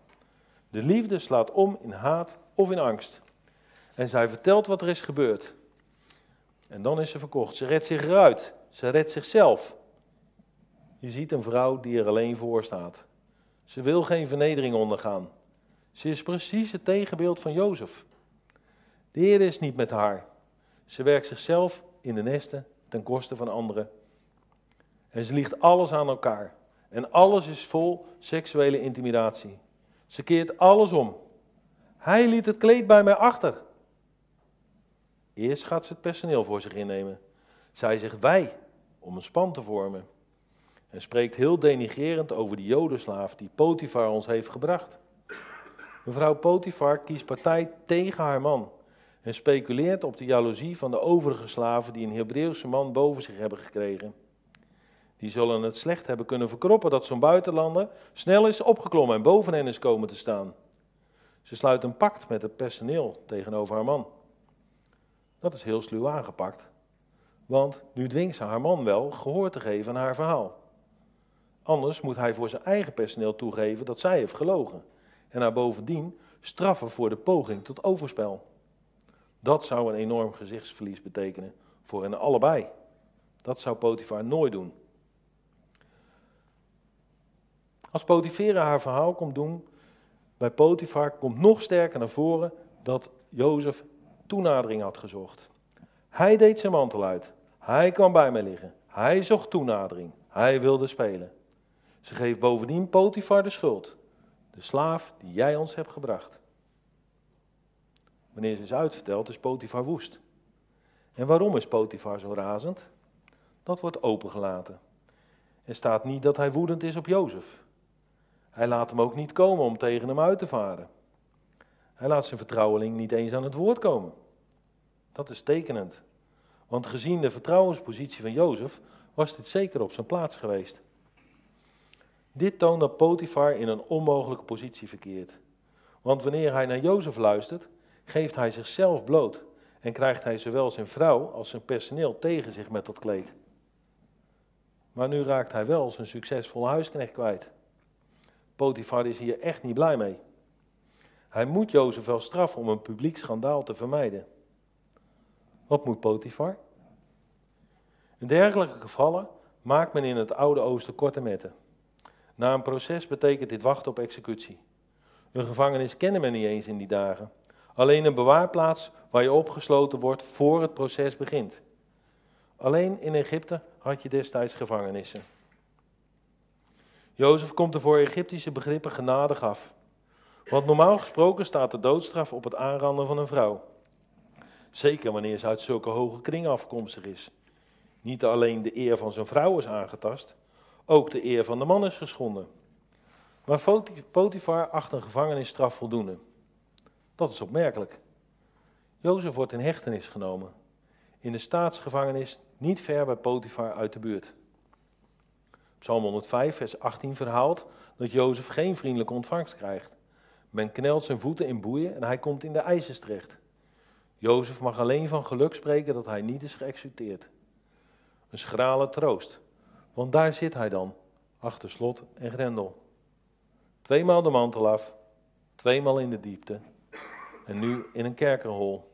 De liefde slaat om in haat of in angst. En zij vertelt wat er is gebeurd. En dan is ze verkocht. Ze redt zich eruit. Ze redt zichzelf. Je ziet een vrouw die er alleen voor staat. Ze wil geen vernedering ondergaan. Ze is precies het tegenbeeld van Jozef. De Heer is niet met haar. Ze werkt zichzelf in de nesten ten koste van anderen. En ze liegt alles aan elkaar. En alles is vol seksuele intimidatie. Ze keert alles om. Hij liet het kleed bij mij achter. Eerst gaat ze het personeel voor zich innemen. Zij zegt wij om een span te vormen. En spreekt heel denigrerend over die jodenslaaf die Potifar ons heeft gebracht. Mevrouw Potifar kiest partij tegen haar man en speculeert op de jaloezie van de overige slaven die een Hebreeuwse man boven zich hebben gekregen. Die zullen het slecht hebben kunnen verkroppen dat zo'n buitenlander snel is opgeklommen en boven hen is komen te staan. Ze sluit een pact met het personeel tegenover haar man. Dat is heel sluw aangepakt, want nu dwingt ze haar man wel gehoor te geven aan haar verhaal. Anders moet hij voor zijn eigen personeel toegeven dat zij heeft gelogen en haar bovendien straffen voor de poging tot overspel. Dat zou een enorm gezichtsverlies betekenen voor hen allebei. Dat zou Potifar nooit doen. Als Potifera haar verhaal komt doen, bij Potifar komt nog sterker naar voren dat Jozef toenadering had gezocht. Hij deed zijn mantel uit. Hij kwam bij mij liggen. Hij zocht toenadering. Hij wilde spelen. Ze geeft bovendien Potifar de schuld. De slaaf die jij ons hebt gebracht. Wanneer ze is uitverteld, is Potifar woest. En waarom is Potifar zo razend? Dat wordt opengelaten. Er staat niet dat hij woedend is op Jozef. Hij laat hem ook niet komen om tegen hem uit te varen. Hij laat zijn vertrouweling niet eens aan het woord komen. Dat is tekenend. Want gezien de vertrouwenspositie van Jozef was dit zeker op zijn plaats geweest. Dit toont dat Potifar in een onmogelijke positie verkeert. Want wanneer hij naar Jozef luistert, geeft hij zichzelf bloot en krijgt hij zowel zijn vrouw als zijn personeel tegen zich met dat kleed. Maar nu raakt hij wel zijn succesvolle huisknecht kwijt. Potifar is hier echt niet blij mee. Hij moet Jozef wel straffen om een publiek schandaal te vermijden. Wat moet Potifar? In dergelijke gevallen maakt men in het Oude Oosten korte metten. Na een proces betekent dit wachten op executie. Een gevangenis kennen men niet eens in die dagen. Alleen een bewaarplaats waar je opgesloten wordt voor het proces begint. Alleen in Egypte had je destijds gevangenissen. Jozef komt er voor Egyptische begrippen genadig af. Want normaal gesproken staat de doodstraf op het aanranden van een vrouw. Zeker wanneer ze uit zulke hoge kringen afkomstig is. Niet alleen de eer van zijn vrouw is aangetast, ook de eer van de man is geschonden. Maar Potifar acht een gevangenisstraf voldoende. Dat is opmerkelijk. Jozef wordt in hechtenis genomen. In de staatsgevangenis niet ver bij Potifar uit de buurt. Psalm 105, vers 18 verhaalt dat Jozef geen vriendelijke ontvangst krijgt. Men knelt zijn voeten in boeien en hij komt in de ijzers terecht. Jozef mag alleen van geluk spreken dat hij niet is geëxecuteerd. Een schrale troost, want daar zit hij dan, achter slot en grendel. Tweemaal de mantel af, tweemaal in de diepte en nu in een kerkerhol.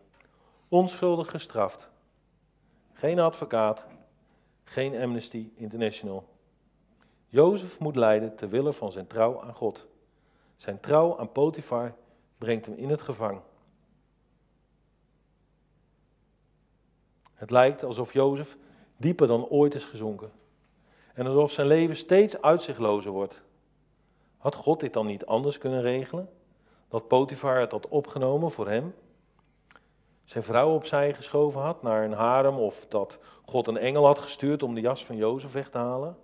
Onschuldig gestraft. Geen advocaat, geen Amnesty International. Jozef moet lijden ter wille van zijn trouw aan God. Zijn trouw aan Potifar brengt hem in het gevang. Het lijkt alsof Jozef dieper dan ooit is gezonken. En alsof zijn leven steeds uitzichtlozer wordt. Had God dit dan niet anders kunnen regelen? Dat Potifar het had opgenomen voor hem? Zijn vrouw opzij geschoven had naar een harem of dat God een engel had gestuurd om de jas van Jozef weg te halen?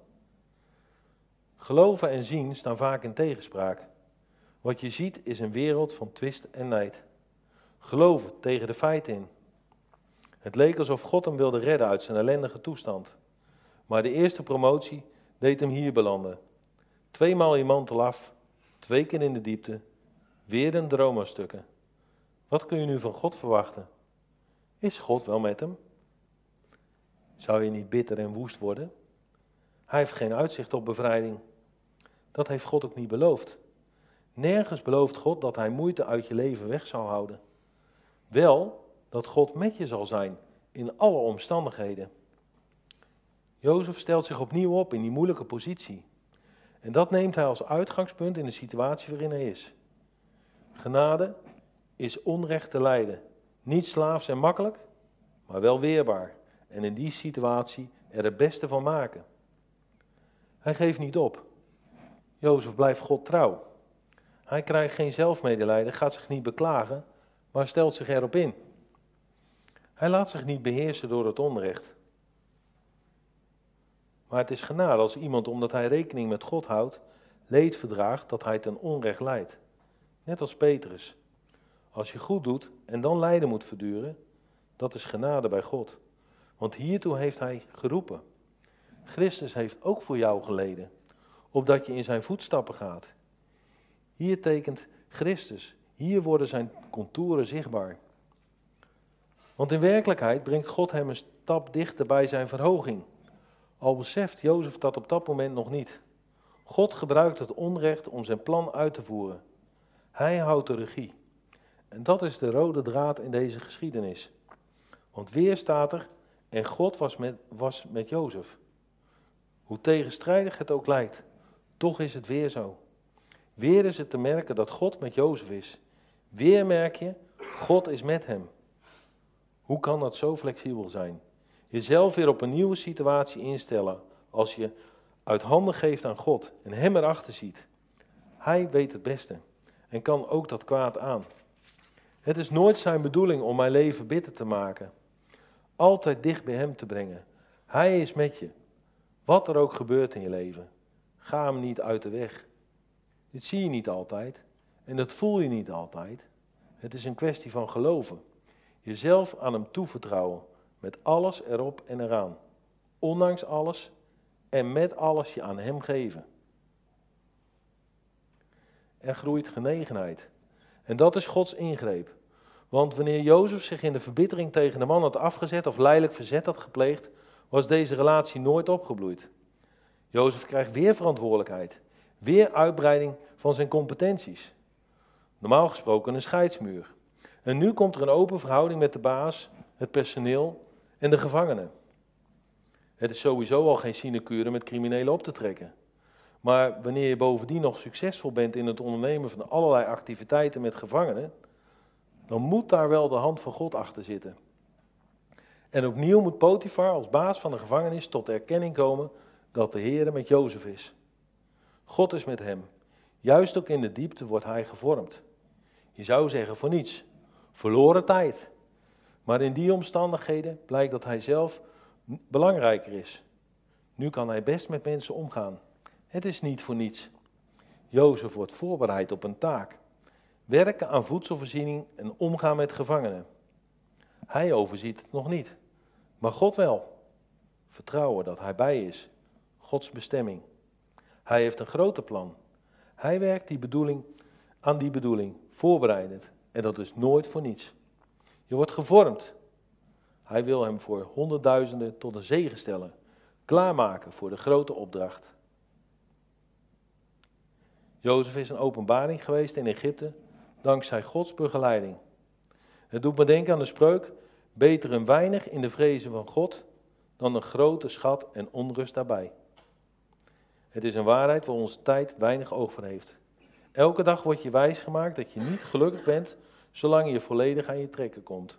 Geloven en zien staan vaak in tegenspraak. Wat je ziet is een wereld van twist en nijd. Geloven tegen de feiten in. Het leek alsof God hem wilde redden uit zijn ellendige toestand. Maar de eerste promotie deed hem hier belanden. Tweemaal je mantel af, twee keer in de diepte, weer een dromastukken. Wat kun je nu van God verwachten? Is God wel met hem? Zou je niet bitter en woest worden? Hij heeft geen uitzicht op bevrijding. Dat heeft God ook niet beloofd. Nergens belooft God dat hij moeite uit je leven weg zal houden. Wel dat God met je zal zijn in alle omstandigheden. Jozef stelt zich opnieuw op in die moeilijke positie. En dat neemt hij als uitgangspunt in de situatie waarin hij is. Genade is onrecht te lijden. Niet slaafs en makkelijk, maar wel weerbaar. En in die situatie er het beste van maken. Hij geeft niet op. Jozef blijft God trouw. Hij krijgt geen zelfmedelijden, gaat zich niet beklagen, maar stelt zich erop in. Hij laat zich niet beheersen door het onrecht. Maar het is genade als iemand, omdat hij rekening met God houdt, leed verdraagt dat hij ten onrecht leidt. Net als Petrus. Als je goed doet en dan lijden moet verduren, dat is genade bij God. Want hiertoe heeft hij geroepen. Christus heeft ook voor jou geleden, opdat je in zijn voetstappen gaat. Hier tekent Christus, hier worden zijn contouren zichtbaar. Want in werkelijkheid brengt God hem een stap dichter bij zijn verhoging. Al beseft Jozef dat op dat moment nog niet. God gebruikt het onrecht om zijn plan uit te voeren. Hij houdt de regie. En dat is de rode draad in deze geschiedenis. Want weer staat er, en God was met, was met Jozef. Hoe tegenstrijdig het ook lijkt, toch is het weer zo. Weer is het te merken dat God met Jozef is. Weer merk je, God is met hem. Hoe kan dat zo flexibel zijn? Jezelf weer op een nieuwe situatie instellen als je uit handen geeft aan God en Hem erachter ziet. Hij weet het beste en kan ook dat kwaad aan. Het is nooit zijn bedoeling om mijn leven bitter te maken. Altijd dicht bij Hem te brengen. Hij is met je. Wat er ook gebeurt in je leven. Ga Hem niet uit de weg. Dit zie je niet altijd en dat voel je niet altijd. Het is een kwestie van geloven. Jezelf aan Hem toevertrouwen met alles erop en eraan. Ondanks alles en met alles je aan Hem geven. Er groeit genegenheid. En dat is Gods ingreep. Want wanneer Jozef zich in de verbittering tegen de man had afgezet of leidelijk verzet had gepleegd, was deze relatie nooit opgebloeid. Jozef krijgt weer verantwoordelijkheid, weer uitbreiding van zijn competenties. Normaal gesproken een scheidsmuur. En nu komt er een open verhouding met de baas, het personeel en de gevangenen. Het is sowieso al geen sinecure met criminelen op te trekken. Maar wanneer je bovendien nog succesvol bent in het ondernemen van allerlei activiteiten met gevangenen, dan moet daar wel de hand van God achter zitten. En opnieuw moet Potifar als baas van de gevangenis tot erkenning komen dat de Heer met Jozef is. God is met hem. Juist ook in de diepte wordt hij gevormd. Je zou zeggen voor niets. Verloren tijd. Maar in die omstandigheden blijkt dat hij zelf belangrijker is. Nu kan hij best met mensen omgaan. Het is niet voor niets. Jozef wordt voorbereid op een taak. Werken aan voedselvoorziening en omgaan met gevangenen. Hij overziet het nog niet, maar God wel. Vertrouwen dat hij bij is. Gods bestemming. Hij heeft een grote plan. Hij werkt die bedoeling, aan die bedoeling, voorbereidend. En dat is nooit voor niets. Je wordt gevormd. Hij wil hem voor honderdduizenden tot een zegen stellen. Klaarmaken voor de grote opdracht. Jozef is een openbaring geweest in Egypte dankzij Gods begeleiding. Het doet me denken aan de spreuk: beter een weinig in de vrezen van God dan een grote schat en onrust daarbij. Het is een waarheid waar onze tijd weinig oog voor heeft. Elke dag wordt je wijsgemaakt dat je niet gelukkig bent zolang je volledig aan je trekken komt.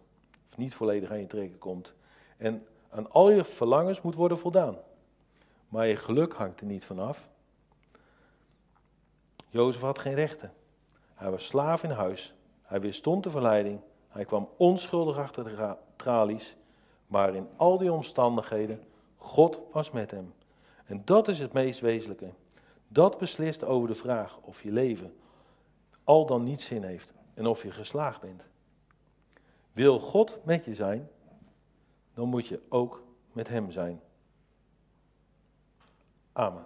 Of niet volledig aan je trekken komt. En aan al je verlangens moet worden voldaan. Maar je geluk hangt er niet vanaf. Jozef had geen rechten. Hij was slaaf in huis. Hij weerstond de verleiding. Hij kwam onschuldig achter de tralies. Maar in al die omstandigheden, God was met hem. En dat is het meest wezenlijke. Dat beslist over de vraag of je leven al dan niet zin heeft en of je geslaagd bent. Wil God met je zijn, dan moet je ook met Hem zijn. Amen.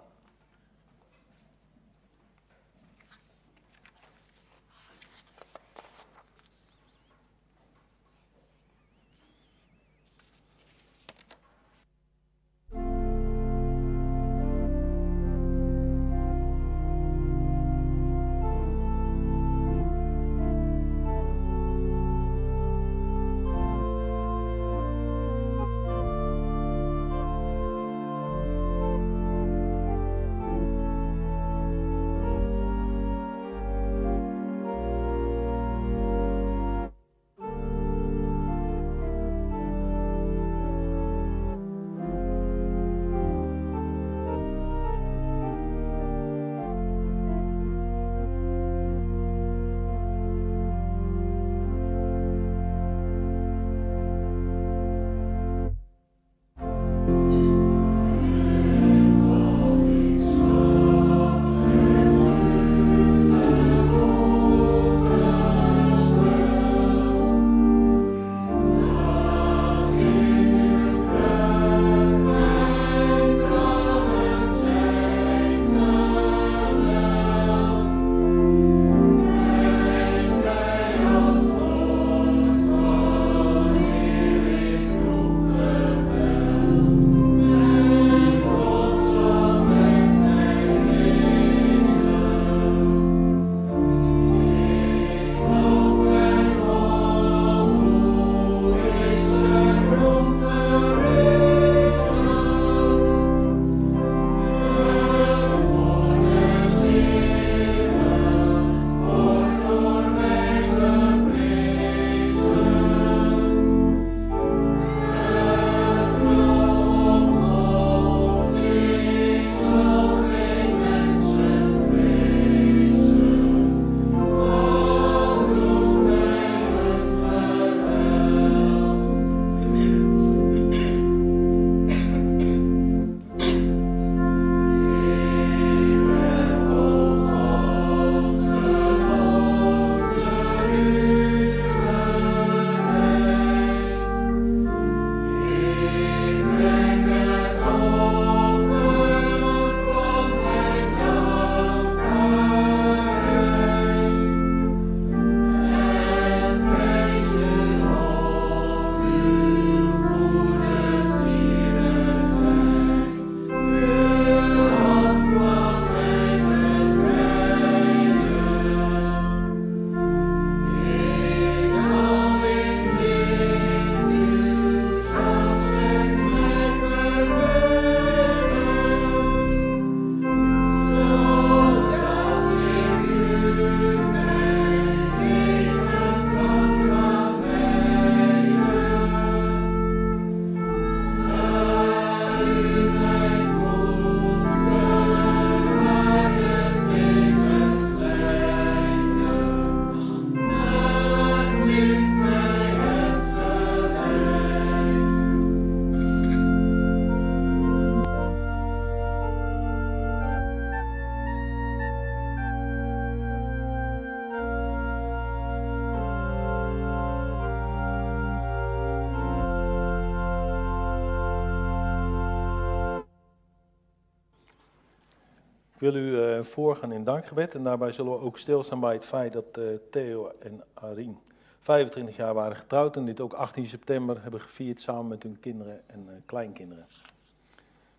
Voorgaan in dankgebed. En daarbij zullen we ook stilstaan bij het feit dat uh, Theo en Arien 25 jaar waren getrouwd en dit ook 18 september hebben gevierd samen met hun kinderen en uh, kleinkinderen.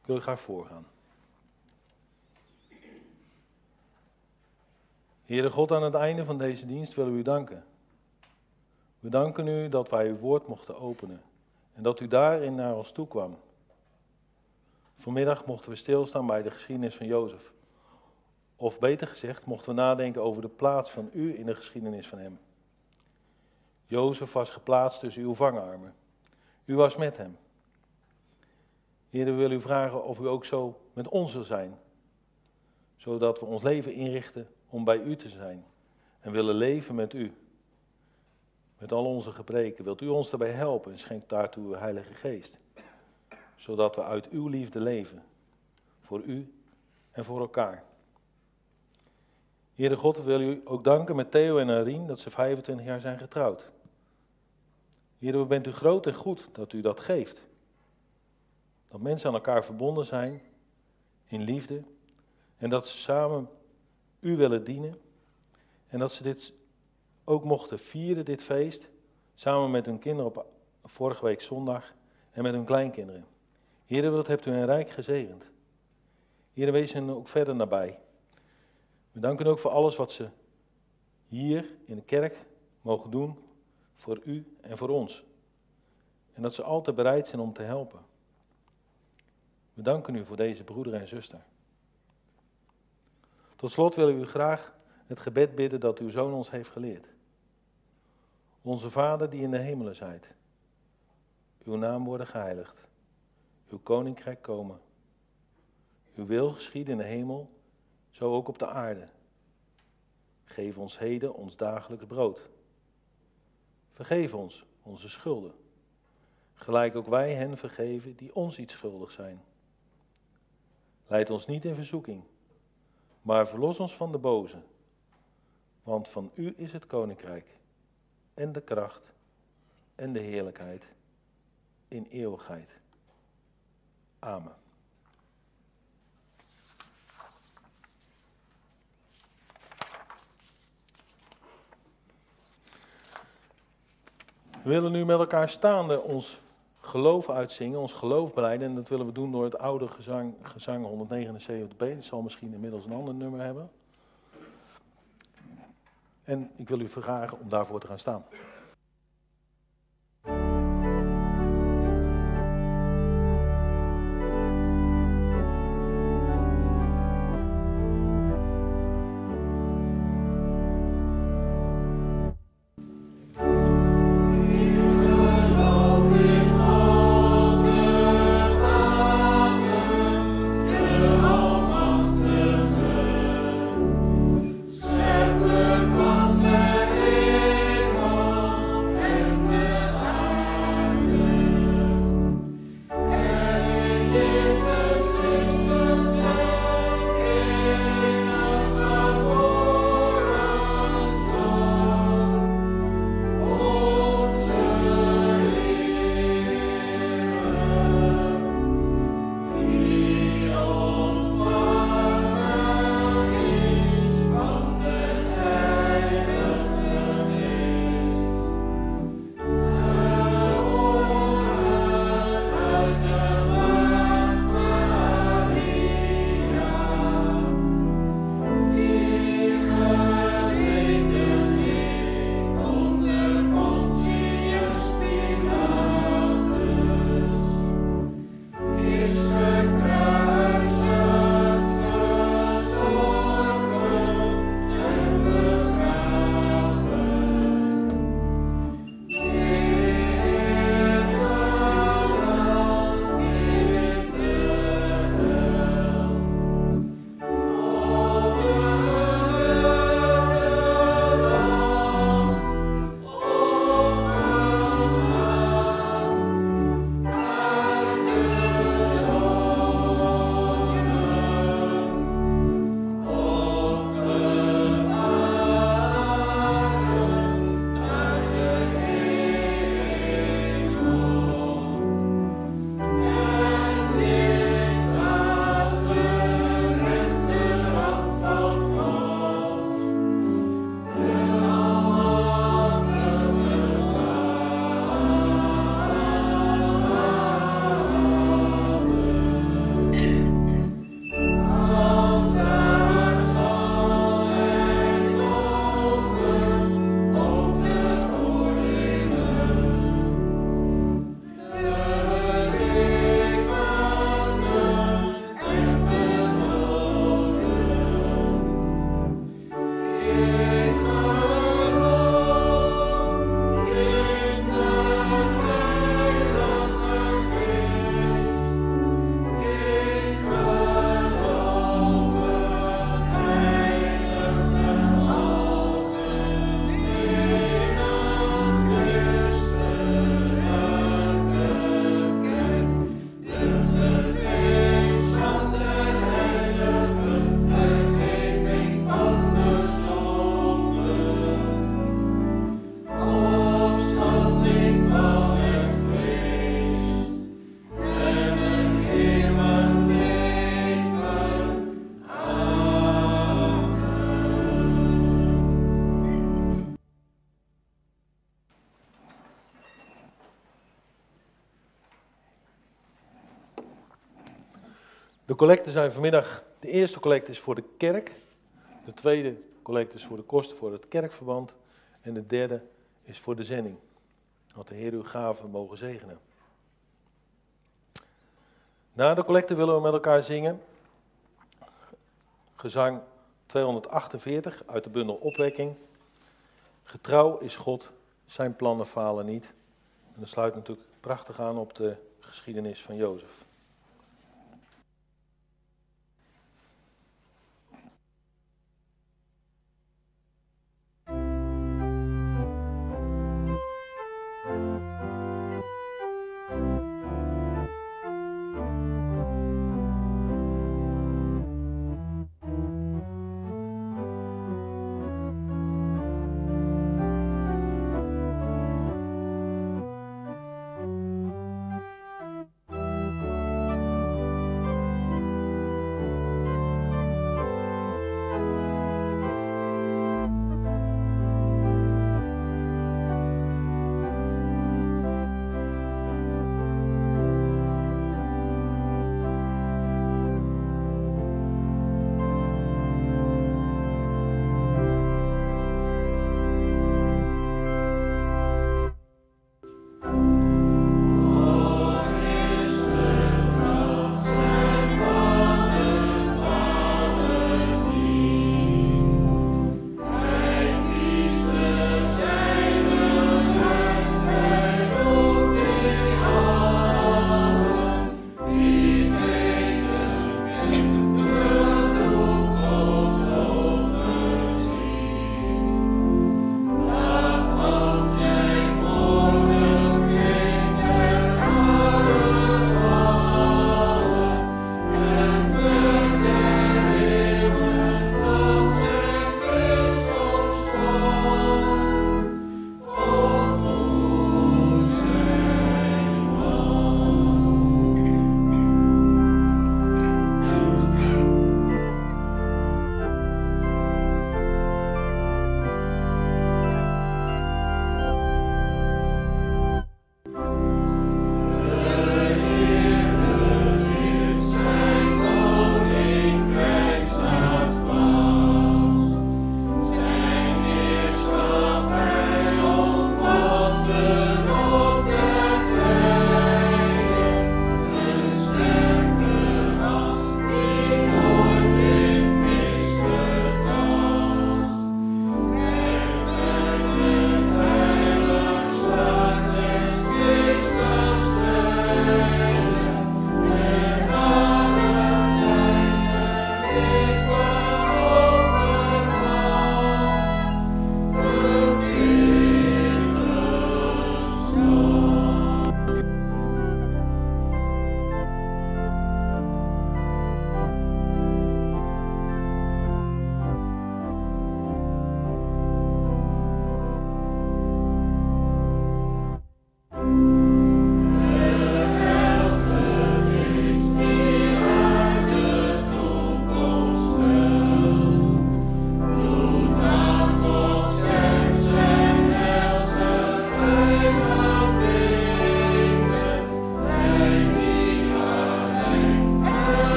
Ik wil graag voorgaan. Heere God, aan het einde van deze dienst willen we u danken. We danken u dat wij uw woord mochten openen en dat u daarin naar ons toe kwam. Vanmiddag mochten we stilstaan bij de geschiedenis van Jozef. Of beter gezegd, mochten we nadenken over de plaats van u in de geschiedenis van hem. Jozef was geplaatst tussen uw vangarmen. U was met hem. Heer, we willen u vragen of u ook zo met ons wil zijn. Zodat we ons leven inrichten om bij u te zijn. En willen leven met u. Met al onze gebreken. Wilt u ons daarbij helpen en schenkt daartoe uw Heilige Geest. Zodat we uit uw liefde leven. Voor u en voor elkaar. Heere God, wil u ook danken met Theo en Arien dat ze 25 jaar zijn getrouwd. Heere, we bent u groot en goed dat u dat geeft. Dat mensen aan elkaar verbonden zijn in liefde. En dat ze samen u willen dienen. En dat ze dit ook mochten vieren, dit feest, samen met hun kinderen op vorige week zondag en met hun kleinkinderen. Heren, wat hebt u hen rijk gezegend. Heren, wees hen ook verder nabij. We danken ook voor alles wat ze hier in de kerk mogen doen voor u en voor ons. En dat ze altijd bereid zijn om te helpen. We danken u voor deze broeder en zuster. Tot slot willen we u graag het gebed bidden dat uw zoon ons heeft geleerd. Onze Vader die in de hemelen zijt. Uw naam worden geheiligd. Uw koninkrijk komen. Uw wil geschieden in de hemel, zo ook op de aarde. Geef ons heden ons dagelijks brood. Vergeef ons onze schulden, gelijk ook wij hen vergeven die ons iets schuldig zijn. Leid ons niet in verzoeking, maar verlos ons van de boze. Want van u is het koninkrijk en de kracht en de heerlijkheid in eeuwigheid. Amen. We willen nu met elkaar staande ons geloof uitzingen, ons geloof beleiden. En dat willen we doen door het oude gezang, gezang 179b. Het zal misschien inmiddels een ander nummer hebben. En ik wil u vragen om daarvoor te gaan staan. Collecten zijn vanmiddag, de eerste collecte is voor de kerk, de tweede collecte is voor de kosten voor het kerkverband en de derde is voor de zending. Dat de Heer uw gaven mogen zegenen. Na de collecte willen we met elkaar zingen. Gezang 248 uit de bundel Opwekking. Getrouw is God, zijn plannen falen niet. En dat sluit natuurlijk prachtig aan op de geschiedenis van Jozef.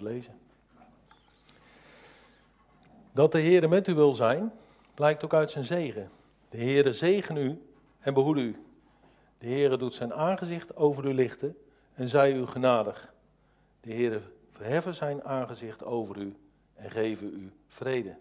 Lezen. Dat de Heer met u wil zijn, blijkt ook uit zijn zegen. De Heere zegen u en behoede u. De Heere doet zijn aangezicht over u lichten en zij u genadig. De Heere verheffen zijn aangezicht over u en geven u vrede.